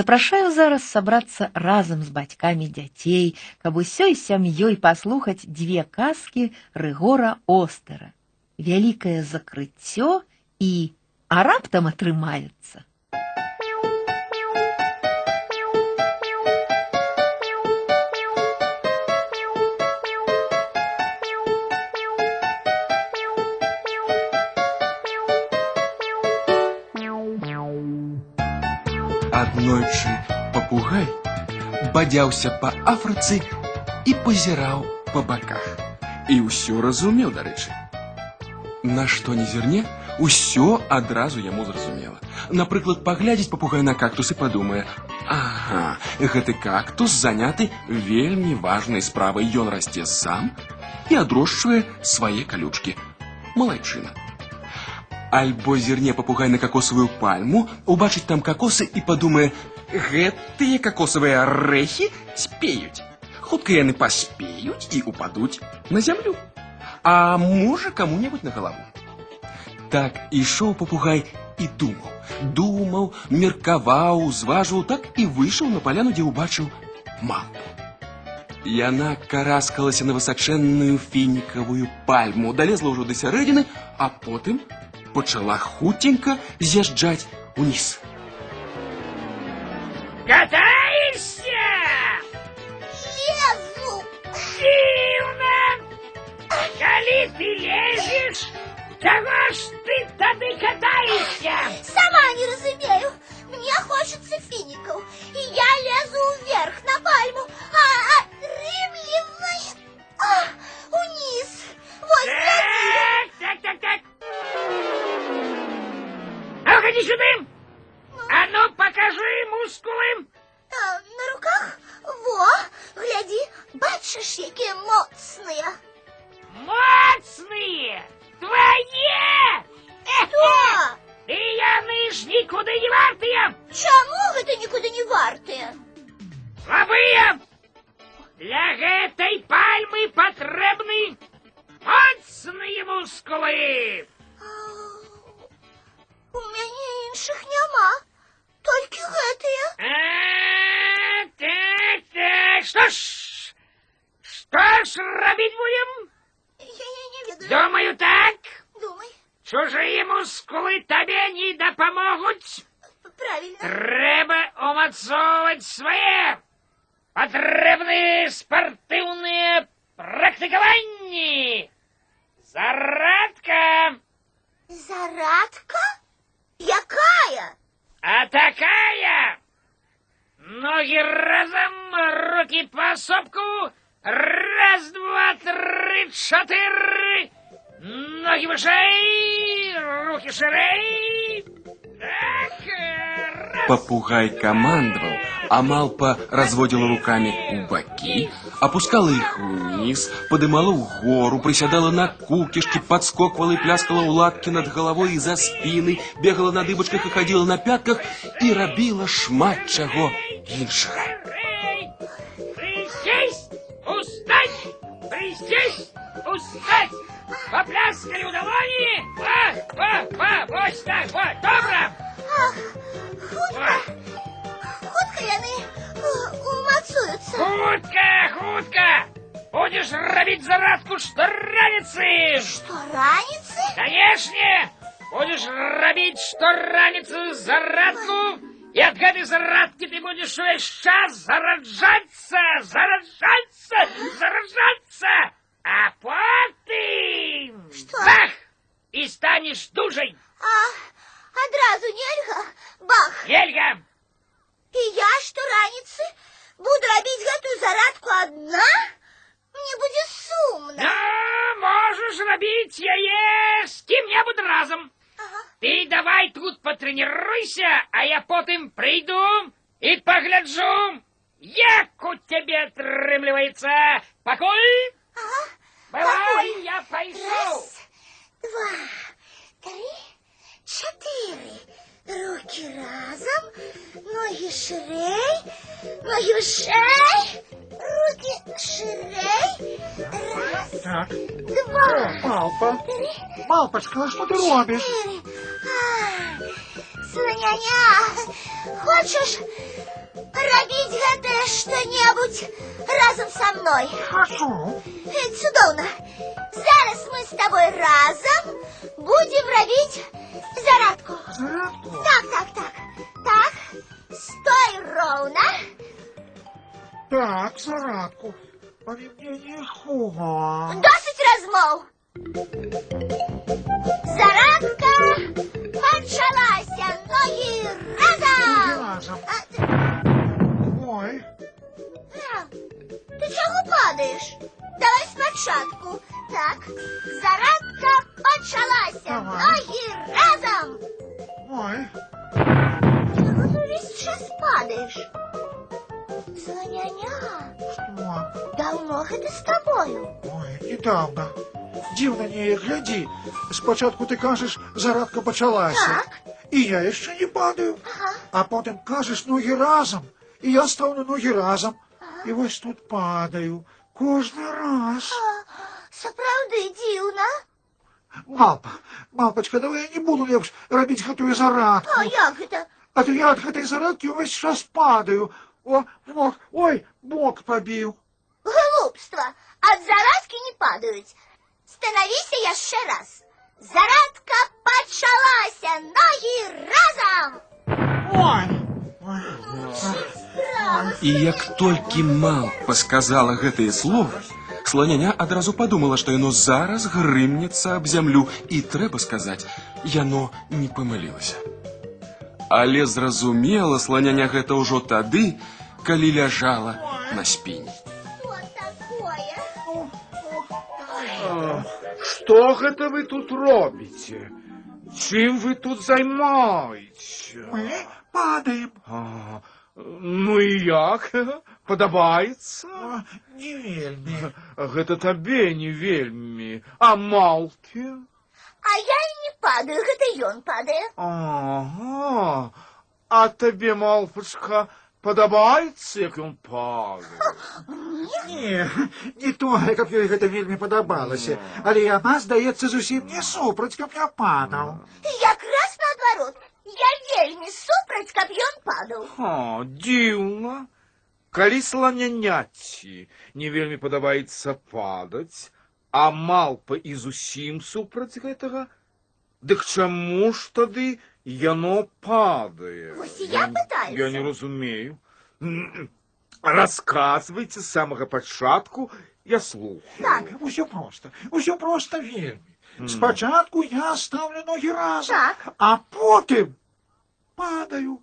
Запрашаю зараз сабрацца разам з бацькамі дзяцей, каб усёй сям'ёй паслухаць дзве казкі Рыгора Остера. Вялікае закрыццё і а раптам атрымаецца. папугай бадзяўся па Афрыцы і пазіраў па баках. І ўсё разумеў, дарэчы. На што не зірне, усё адразу яму зразумела. Напрыклад, паглядзець папугай на кактус і падумае: Ага, гэты кактус заняты вельмі важнай справай. Ён расце сам і адрошчвае свае калючкі. Малайчына. Альбо зірне папугай на кокосовую пальму, убачыць там кокосы і падумае, гэтыя кокосавыя арэхі спеюць. Хутка яны паспеюць і упадуць на зямлю. А можа каму-небудзь на галаву. Так ішоў папугай і думаў, думаў, меркаваў, зважыў, так і выйшаў на паляну, дзе ўбачыў маму. Яна караскалася на высачэнную фінікавую пальму, далезла ўжо да сярэдзіны, а потым почала хутенька з'язджаць уніз. Катаешься? Лезу! Дивно! Коли ты лезешь, чего ж ты тады катаешься? Сама не разумею. Мне хочется фиников. И я лезу вверх на пальму, а отрымливает а, вниз. Вот гляди. Так, так, так, так. А ну, ходи сюда! А ну, покажи мускулы! А, на руках? Во, гляди, бачиш, які моцні. Моцные! Твои! Що? И яны ж никуда не вартые! Чому гэта нікуди не варте? Слабые! Для гэтай пальмы патрэбны моцныя мускулы! А, У мяне іншых няма, толькі гэтыя. А, так, так, что ж, что ж рабіць будем? Я, я не ведаю. Думаю так, Думай, чужие мускулы табе не дапамогуць. правильно. Трэба умацоўваць свае. Патрэбны спартыўныя практыкаванні. Зарадка. Зарадка? Якая? А такая! Ноги разом, руки по сопку. Раз, два, три, четыре. Ноги выше, руки шире. Так, раз. Папугай командовал, а Малпа разводила руками у боки, опускала их вниз, подымала в гору, приседала на кукишки, подскокивала и пляскала у лапки над головой и за спиной, бегала на дыбочках и ходила на пятках и робила шмат чаго іншага. Эй, Присесть, устать, присесть, устать. Попляскали у долони. Во, во, вот так, вот, добро. Ах, хутка, хутка яны э, умацуюцца. Хутка, хутка! Будешь робить зарадку штораницы! Што раніцы? Конечно! Будешь робить штораницы зарадку, и от гэтай зарадки ты будешь весь час зараджаться, зараджаться, зараджаться, а потым... Что? Бах! И станешь дужей! А адразу нельга? Бах! Ельга! І я штораніцы буду рабіць гэтую зарадку адна? Мне будзе сумна. Ну, можешь робить яе с кем-нибудь разом. Ага. Ты давай тут потренируйся, а я потым прийду и погляджу, як у тебе отрымливается. Покой? Ага. Бывай, Пакуль. я пойду. Раз, два, три, чотири. Руки разом, ноги ширей, ноги шей, руки ширей. Раз, Так, два, Малпа. три, Малпочка, що ти робиш? чотири. А, Слоняня, хочеш Зробиш що-небудь разом со мною. Хожу. Е, Цудовно. Зараз ми з тобою разом будемо робити зарядку. Зарядку. Так, так, так. Так. Стой ровно. Так, зарядку. Поведение хуга. Досить розмов. Зарядка почалася. Ноги разом. Разом. А, Ой, ти чого падаєш? Давай спочатку. Так. Зарядка почалася. Давай. Ноги разом. ой. Чого ти весь час падаєш? Соняня, Что? давно это з тобою? Ой, недавно. Дивно не гляди. Спочатку ти кажеш, зарядка почалася. Так. І я ще не падаю. Ага. А потім кажеш ноги разом. І я став на ноги разом. І ось тут падаю. Кожний раз. Сапраўды дивно. Малпа, малпочка, давай я не буду лепш робити гэтую зарядку. А як это? А то я от гэтай зарядки увесь час падаю. О, бок, ой, бок побіў. Глупство. От зарадки не падают. Становися яшчэ раз. Зарадка почалася. Ноги разом. Ой. Ой. І як толькі малпа сказала гэтыя словы, сланяня адразу падумала, што яно зараз грымнецца аб зямлю, і трэба сказаць, яно не памылілася. Але зразумела сланяня гэта ўжо тады, калі ляжала на спіне. Что такое? Што гэта вы тут робіце? Чым вы тут займаеце? Мы падаем. А, ну і як? Падабаецца? А, Не вельмі. Гэта табе не вельмі. А малкі? А я и не падаю, это ён падает. Ага. А табе, малпачка, падабаецца, як ён падае? Не, не тое, каб ёй гэта вельмі падабалася. Але яна, здаецца, зусім не супраць, каб я падаў. Якраз наоборот. Я вельмі супраць, каб ён падаў. А, дзіўна. Калі сланяняці не вельмі падабаецца падаць, а малпа і зусім супраць гэтага, дык чаму ж тады яно падае? Вось і я пытаюся. Я не разумею. М, Расказвайце з самага пачатку, я слухаю. Так. Усё проста, усё проста вельмі. Спачатку я ставлю ногі разам, Так. а потым падаю,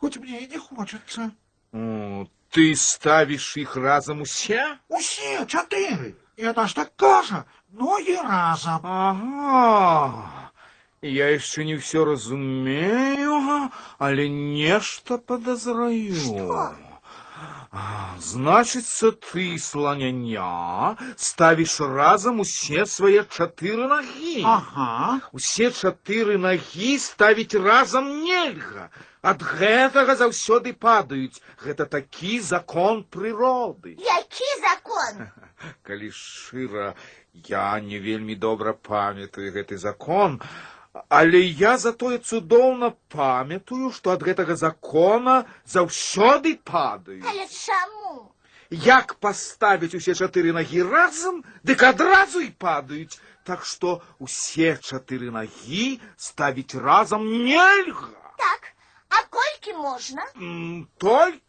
хоць мне і не хочацца. О, ты ставіш іх разам усе? Усе чатыры. Яна ж так кажа, ногі разам. Ага. Я яшчэ не ўсё разумею, але нешта падазраю. А, Значыцца, ты, сланяня, ставіш разам усе свае чатыры нагі. Ага. Усе чатыры нагі ставіць разам нельга. Ад гэтага заўсёды падаюць. Гэта такі закон прыроды. Які закон? Калі шчыра, я не вельмі добра памятаю гэты закон, але я затое цудоўна памятаю, што ад гэтага закона заўсёды падаюць. Але чаму? Як паставіць усе чатыры нагі разам, дык адразу і падаюць. Так што усе чатыры нагі ставіць разам нельга. Так, а колькі можна? М, Толькі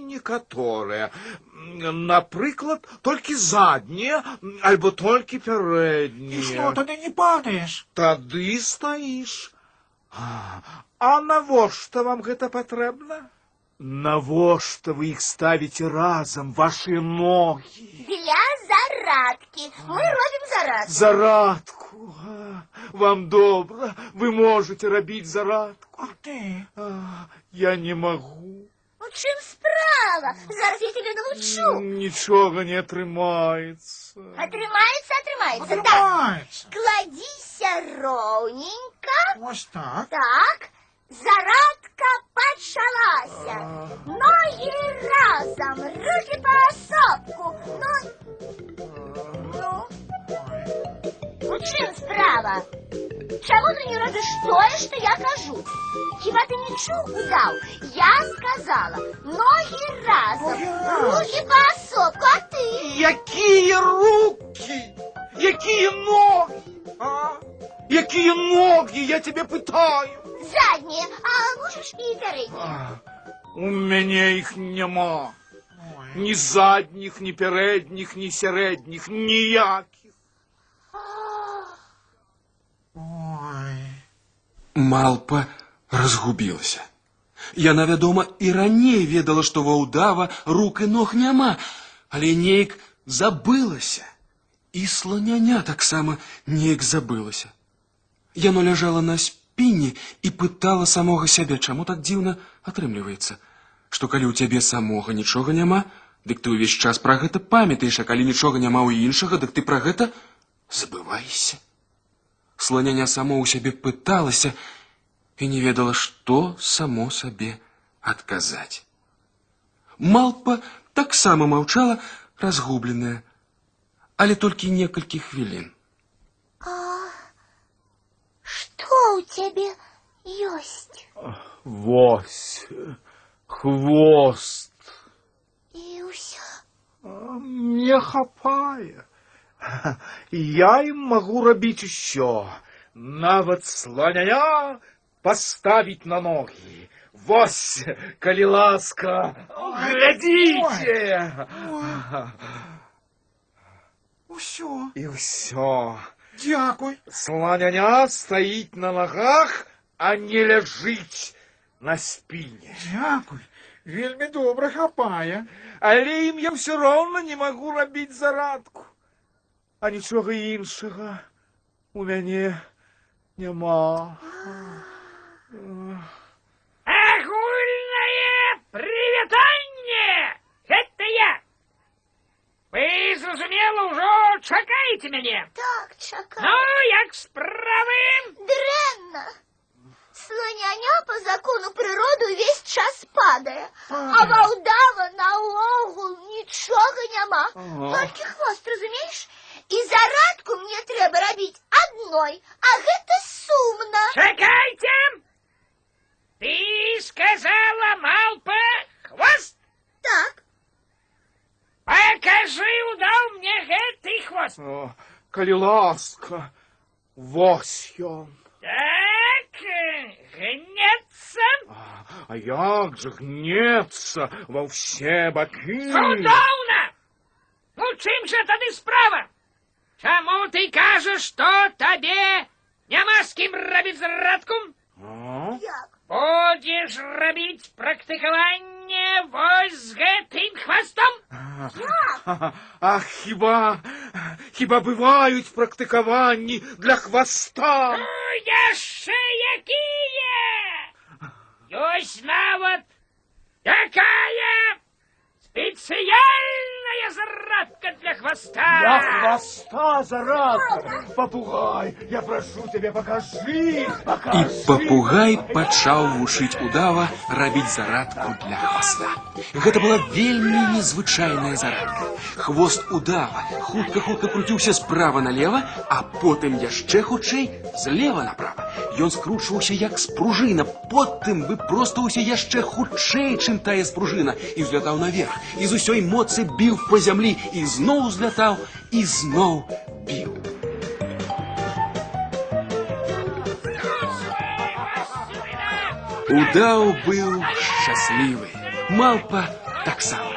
некаторыя. М, Напрыклад, толькі заднія альбо толькі І што пярэднія. тады не падаеш? Тады стаіш. А, а навошта вам гэта патрэбна? Навошта вы іх ставіце разам, вашыя ногі? Для зарадки. Мы робим зарадку. Зарадку. А, Вам добра, вы можете рабіць зарадку. А ты? А, Я не магу. У чым справа? Зараз я тебе научу. Нічога не атрымаецца. Атрымаецца, атрымаецца. Так, Атрымаецца. кладіся роўненька. Ось так. Так, зарадка пачалася. Ноги разом, руки по осопку. Ну, ну, Ой. у чым справа? чому ти не робиш тое, що я кажу? Хіба ти не чув, удав? Я сказала, ноги разом, руки поособку, а ти? Какие руки! Какие ноги! А? Какие ноги, я тебе пытаю! Задние, а можеш і передні. А, У меня их нема. Ни задних, ни передних, ни середних, ніяких. Малпа разгубілася. Яна, вядома, і раней ведала, што ва ўдава рук і ног няма, але неяк забылася. І сланяня таксама неяк забылася. Яно ляжала на спіне і пытала самога сябе, чаму так дзіўна атрымліваецца, што калі ў цябе самога нічога няма, дык ты ўвесь час пра гэта памятаеш, а калі нічога няма ў іншага, дык ты пра гэта забываешся. Сланяня само ў сябе пыталася і не ведала, што само сабе адказаць. Малпа таксама маўчала, разгубленая, але толькі некалькі хвілін. Что у тебя есть? Вось, хвост. И усё. Мне хапае. Я им могу рабіць усё. Нават слоняня поставить на ноги. Вось, калі ласка, глядите. Усё. И все. Дякуй. Слоняня стоит на ногах, а не ляжить на спине. Дякуй. Вельмі добра хапае. Але ім я все равно не могу рабіць зарадку. А нічога іншага у мяне няма. Агульнае прывітанне! Гэта я! Вы, зразумела, ўжо чакаеце мяне. Так, чакай. Ну, як справы? Дрэнна. Слоняня по закону природы весь час падае, а ваўдава наогул нічога няма. Ага. Толькі хвост, разумееш? І зарадку мне трэба рабіць адной, а гэта сумна. Чакайце! Ты сказала, малпа, хвост? Так, Пакажы, удаў мне гэты хвост. О, калі ласка, вось ён. Так, э, гнецца. А, а як же гнецца ва ўсе бакі. Цудоўна! Ну, чым жа тады справа? Чаму ты кажаш, што табе няма з кім рабіць зрадку? А? як? Будзеш рабіць практыкаванне вось з гэтым хвастом? А, а хіба, хіба бываюць практыкаванні для хваста? Ну, яшчэ якія? Ёсць нават такая спецыяльная зарадка для хваста. Для хвоста зарадка. Попугай, я прошу тебя, покажи, І покажи. папугай пачаў вушыць удава рабіць зарадку для хваста. Гэта была вельмі незвычайная зарадка. Хвост удава хутка-хутка круціўся справа налева, а потым яшчэ хутчэй злева направа. Ён скручваўся як спружына, потым выпростваўся яшчэ хутчэй, чым тая спружына, і взлятаў наверх, і з усёй моцы біў па зямлі, і зноў злятаў, і зноў біў. Удаў быў шчаслівы, малпа таксама.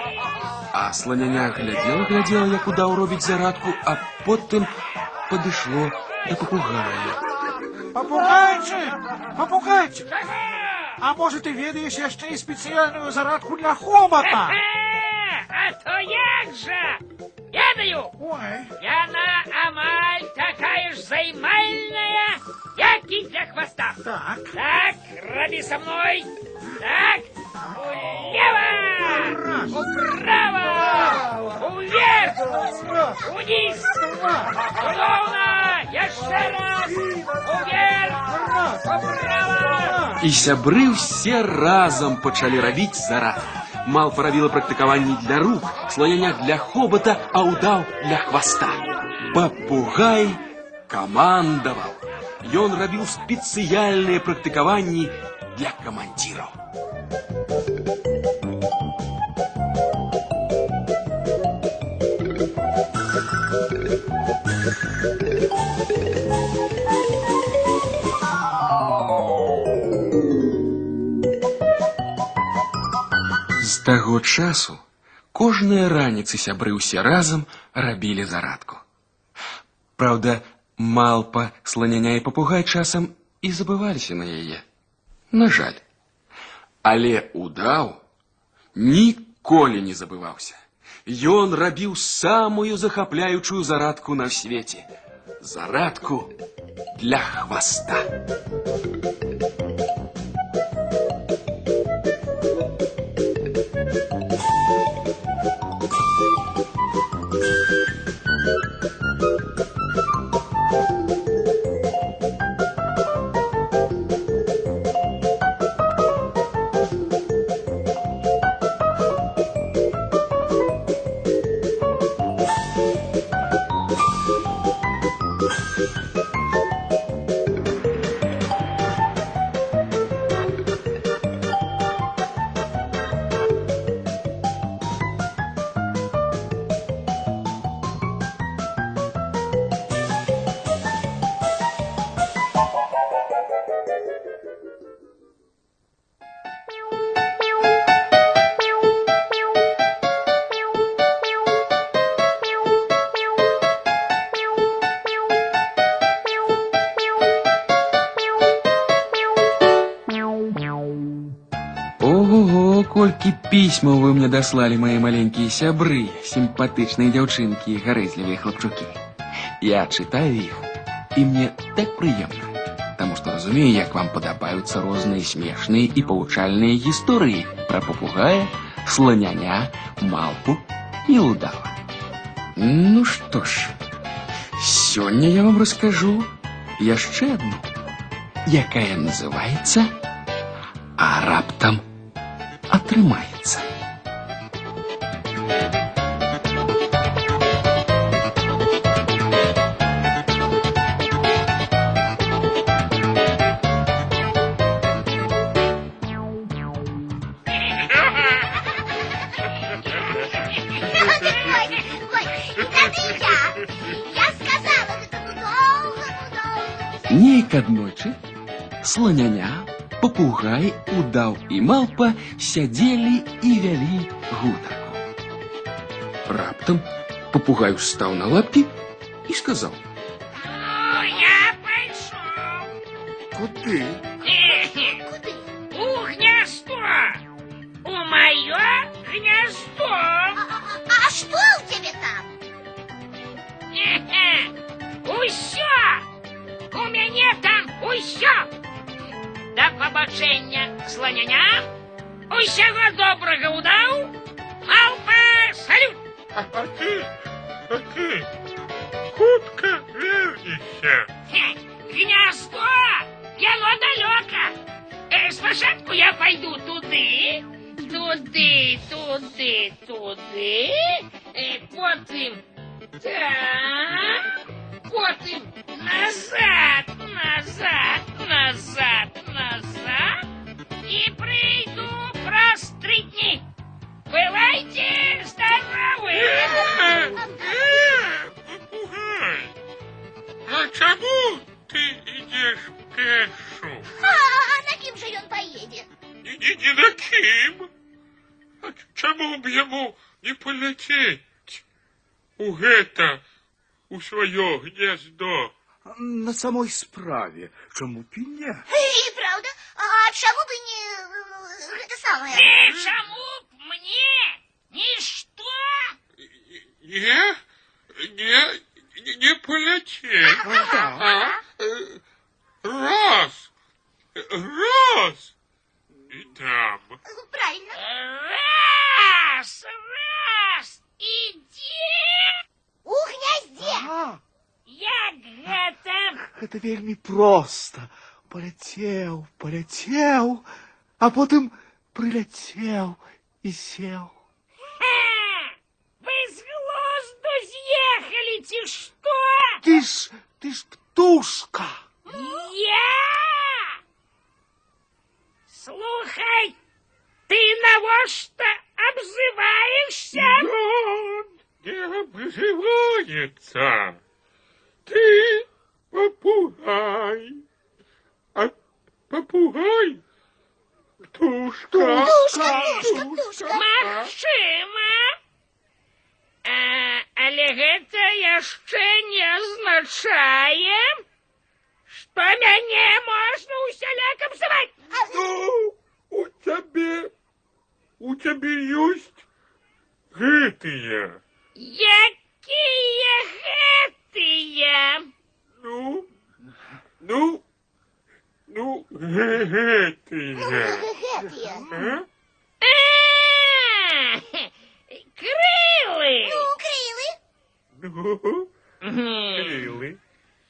А сланяня глядзела, глядзела, як удаў робіць зарадку, а потым падышло да папугая. Попугайчик, попугайчик. А может, ты ведаешь яшчэ і спецыяльную зарадку для хобота? Э, а то як жа? Ведаю, Ой, яна амаль такая ж займальная, як і для хвоста. так. Так, раби со мной. Так, влево, вправо, вверх, вниз. Ровно, еще раз, вверх, вправо. І сябры ўсе разам пачалі рабіць зарадку. Малпа рабіла практыкаванні для рук, сланяня для хобота, а ўдаў для хваста. Папугай камандаваў. ён рабіў спецыяльныя практыкаванні для камандзіраў. таго часу кожныя раніцы сябры ўсе разам рабілі зарадку. Праўда, малпа, сланяня і папугай часам і забываліся на яе. На жаль. Але удаў ніколі не забываўся. Ён рабіў самую захапляючую зарадку на свеце. Зарадку для хваста. колькі пісьмаў вы мне даслалі мае маленькія сябры, сімпатычныя дзяўчынкі і гарэзлівыя хлапчукі. Я чытаю іх, і мне так прыемна, таму што разумею, як вам падабаюцца розныя смешныя і павучальныя гісторыі пра папугая, сланяня, малпу і удава. Ну што ж, сёння я вам раскажу яшчэ адну, якая называецца а раптам атрымаецца. Ой, ой, это я. Я сказала, это ну долго, ну долго. Нейк аднойчы сланяня, папугай, удаў і малпа сядзелі і вялі гутарку. Раптам папугай устаў на лапкі і сказаў: Ну, я пошел. Куды? Куды? У гнездо. У мое гнездо. А, а- а что у тебя там? Усё. У мяне там усё. Да пабачэння сланяня. Усяго добрага ўдаў. Алпа, салют. А, ты, а ты, хутка вернешься. Хе, Гнездо. Яно далёка. Э, спачатку я пойду туды. Туды, туды, туды. Э, потым так. Потым назад, назад, назад, назад. И три дні. Бывайте здоровы! Э, а чему ты идешь пешу? А, а на кем же он поедет? Ни, ни, ни на ким. А чему б ему не полететь у гэта, у свое гнездо? На самой справе, чому б і не? И а чему бы не это самое? Э, чему б мне ничто? Не, не, не. А? Э, Раз, раз, и там. Правильно. Раз, раз, иди! У гнезде. А, Як гэта? гэта вельмі проста. Паляцеў, паляцеў, а потым прыляцеў і сеў. Ха! Вы з глузду з'ехалі ці што? Ты ж, ты ж птушка. Я! Слухай, ты навошта обзываешься? Да, не обзывается. Ты попугай. Попугай? Птушка. Птушка, птушка, птушка. Магчыма. А, але гэта яшчэ не азначае, што мяне можна усяляк абзываць. Ну, у тебе, у тебе есть гэтые. Якія гэтыя? Ну, ну, ну, гэтые. Гэтыя. А? А, крылы. Ну, крылы. Ну, Мгм. крылы.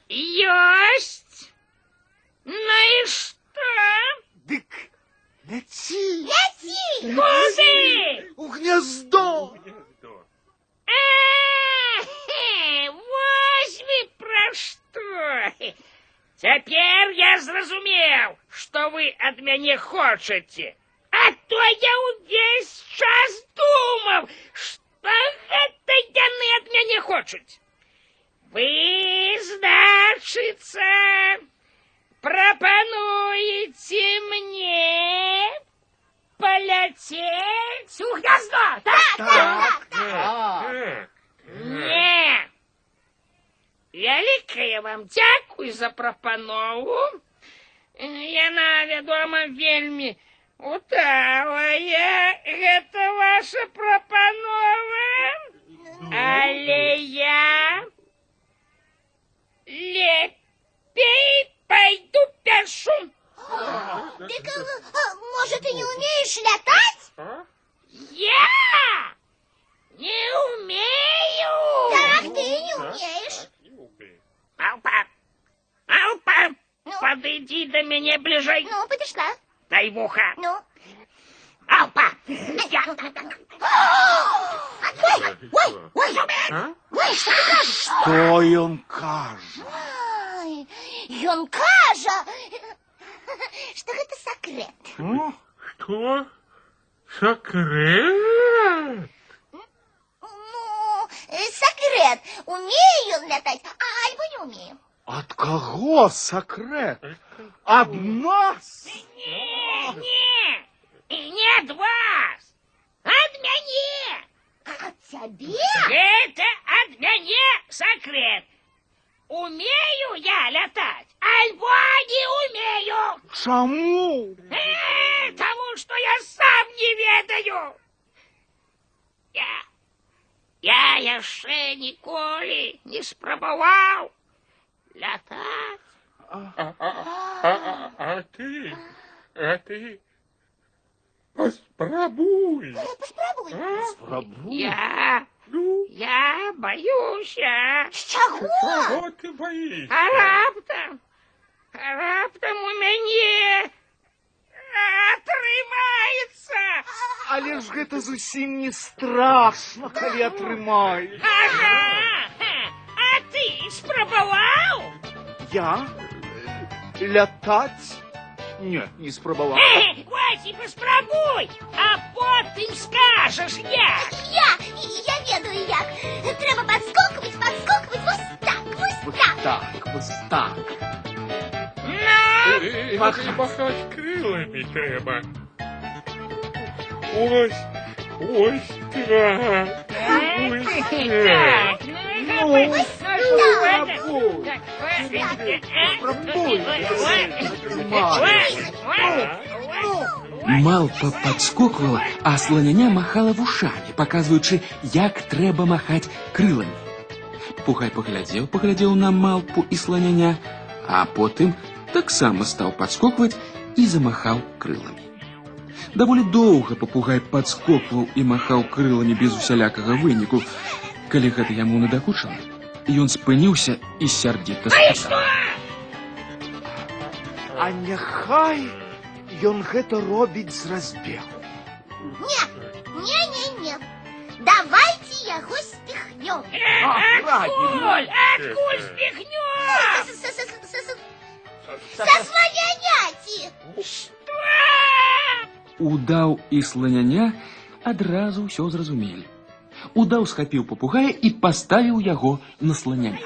Ёсць. Ну і што? Дык, ляці Ляці. Куды? у гнездо. Гнездо. А, хе, Вось вы пра што. Цяпер я зразумеў, што вы ад мяне хочаце. А то я ўвесь час думаў, што гэта яны ад мяне хочуць. Вы, значыцца, прапануеце мне паляцець у гнездо, так? Так, Так. Не. Вялікае вам дзякуй за прапанову. Яна, вядома, вельмі удалая. Гэта ваша прапанова. Але я лепей пойду пяшу. Дык, а, а, может, ты не умеешь летать? А? Я не умею. Так, ты не умеешь. Умею. Алпа, Ну? подойди до меня ближе. Ну, подошла. Дай в ухо. Ну. Алпа, я... Ой, ой, А? ой, что ты кажешь? Что ён кажа? Ай, Ён кажа, что гэта секрет. Ну, Что? Секрет? Ну, э, секрет. Умею ён летать, а альбо не умею. ад каго сакрэт? Ад нас? Не, не, и не от вас, от мяне. А от цябе? Это от мяне секрет. Умею я летать, альбо не умею. Чаму? Э, Тому, что я сам не ведаю. Я, я яшчэ ніколі не спрабаваў лятаць. А, а, а, а, а ты, а ты попробуй. Паспрабуй. А? Спрабуй. Я, Ну, я боюся. З чаго? чего ты боишься? А раптам, а раптам у мяне атрымаецца. Але ж гэта зусім не страшно, калі атрымаеш. Ага, а ты спрабаваў? Я? Лятаць? Не, не спрабаваў. Э, Вось і паспрабуй, а потым скажаш як. Я, я ведаю як. Трэба подскокваць, подскокваць, вось так, вось Вот так. так, вот так. Ну, И Махать. махать крылами треба. Ось, ось так. Ось так. так, ну і хапай. Спрабуй. Так, э, э, Спрабуй. э, Атрымаеш. Малпа подскоквала, а слоняня махала вушамі, паказваючы, як трэба махаць крыламі. Пухай паглядзеў, паглядзеў на малпу і слоняня, а потым таксама стаў падскокваць і замахаў крыламі. Даволі доўга папугай падскокваў і махаў крыламі без усялякага выніку. Калі гэта яму надакучала, ён спыніўся і сярдзіта сказаў. А няхай ён гэта робіць з разбегу. Не, не, не, не. Давайте яго спихнем. А, правильно. Откуль, откуль спихнём? С- с- с- с- с- Заслоняняти! Удаў і сланяня адразу ўсё зразумелі. Удаў схапіў папугая і паставіў яго на сланяня.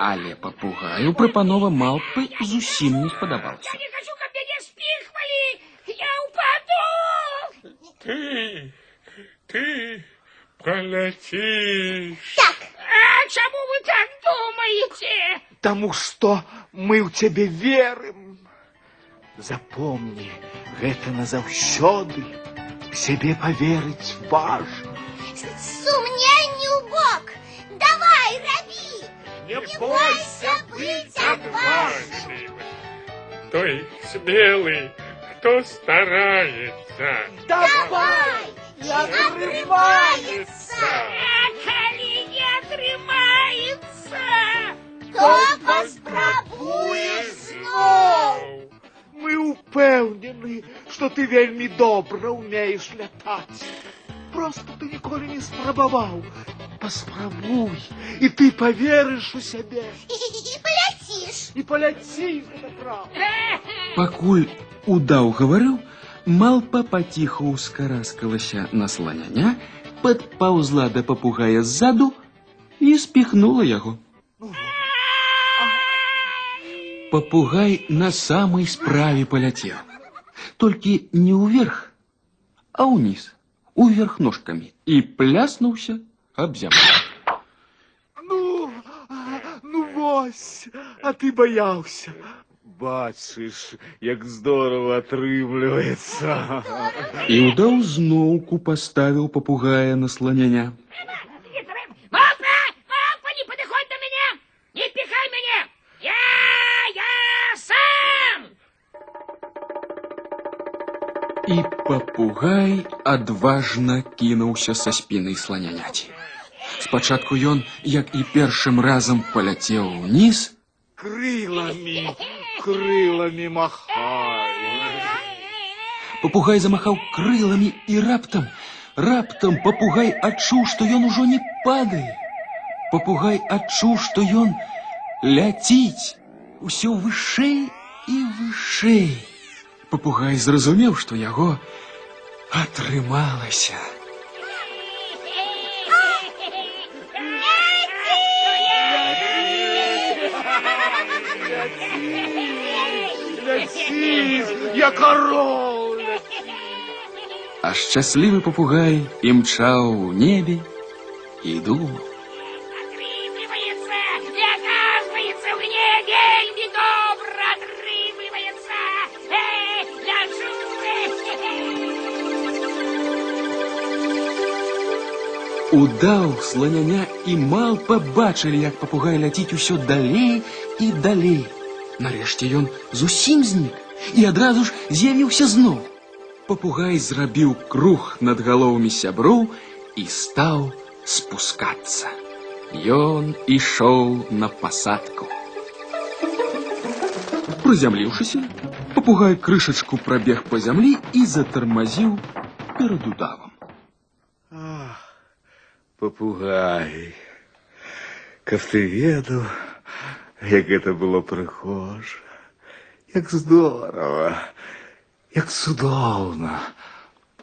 Але папугаю прапанова малпы зусім не спадабалася. Я не хочу, как меня спихвали! Я упаду! Ты, ты полетишь. Так, А чему вы так думаете? Тому что мы ў цябе верым. Запомни, гэта назаўсёды. Сябе поверыць важно. сумнению бог! Давай, раби! Не бойся быть отважным. Той смелый, кто старается. Давай! Не отрывается! А коли не отрывается! То поспробуешь знов! Мы упэўнены, что ты вельмі добра умеешь лятаць. Просто ты ніколі не спрабаваў. Паспрабуй, і ты поверыш у сябе. И полетишь! І поляціш, гэта правда. Пакуль удаў гаварыў, малпа паціху ўскараскалася на сланяня, падпаўзла да папугая ззаду і спіхнула яго. Папугай на самай справе паляцеў. Толькі не ўверх, а ўніз, уверх ножкамі і пляснуўся аб зямлю. Ну, а, ну вось, а ты боялся. Бачыш, як здорово атрымліваецца. І ўдаў зноўку паставіў папугая на сланяня. І папугай адважна кінуўся са спіны сланяняці. Спачатку ён, як і першым разам паляцеў уніз, Крылами, крылами махай. папугай замахаў крыламі і раптам, раптам папугай адчуў, што ён ужо не падае. Папугай адчуў, што ён ляціць усё вышэй і вышэй. Папугай зразумеў, што яго атрымалася. Ляціш, як орол. А шчаслівы папугай імчаў у небе і думаў. Удаў, сланяня і мал пабачылі, як папугай ляціць усё далей і далей. Нарэшце ён зусім знік і адразу ж з'явіўся зноў. Папугай зрабіў круг над галовамі сяброў і стаў спускацца. Ён ішоў на пасадку. Прызямліўшыся, папугай крышачку прабег па зямлі і затармазіў перад удавам. Ах, попугай, каб ты ведаў, як гэта было прыгожа, як здорова, як цудоўна,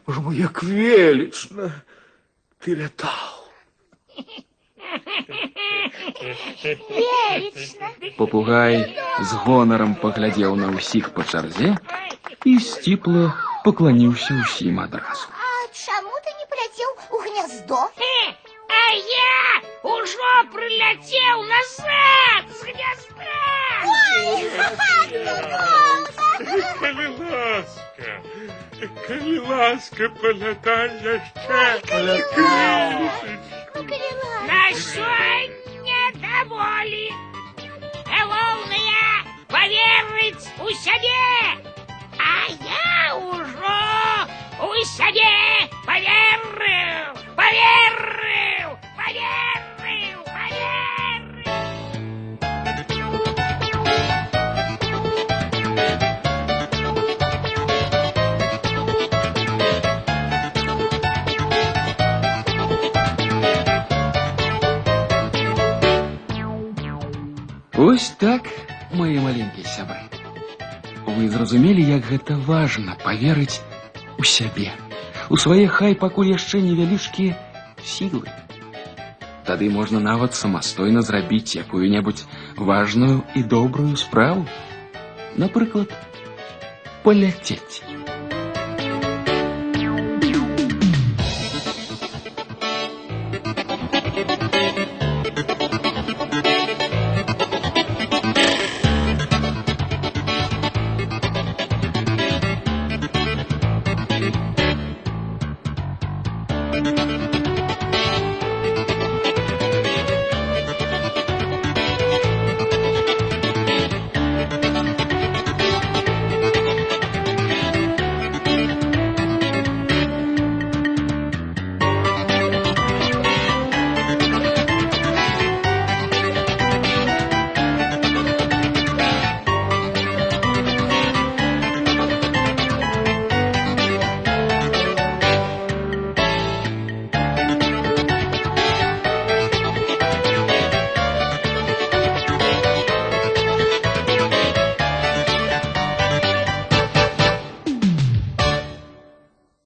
Боже мой, як велічна ты лятаў. Велично! Папугай з гонарам паглядзеў на ўсіх па чарзе і сціпла пакланіўся ўсім адразу. А чаму ты не полетел у гнездо? Э, А я уже прилетел назад с гнезда! Ой, здорово! Коли ласка, коли ласка, полетай яще. Кришечку. На сёння даволі. Галоўнае поверыць у сябе. А я ўжо у сябе поверыў, Ось так, мае маленькія сябры. вы зразумелі, як гэта важна паверыць у сябе, у свае хай пакуль яшчэ невялічкія сілы. Тады можна нават самастойна зрабіць якую-небудзь важную і добрую справу. Напрыклад, паляцець.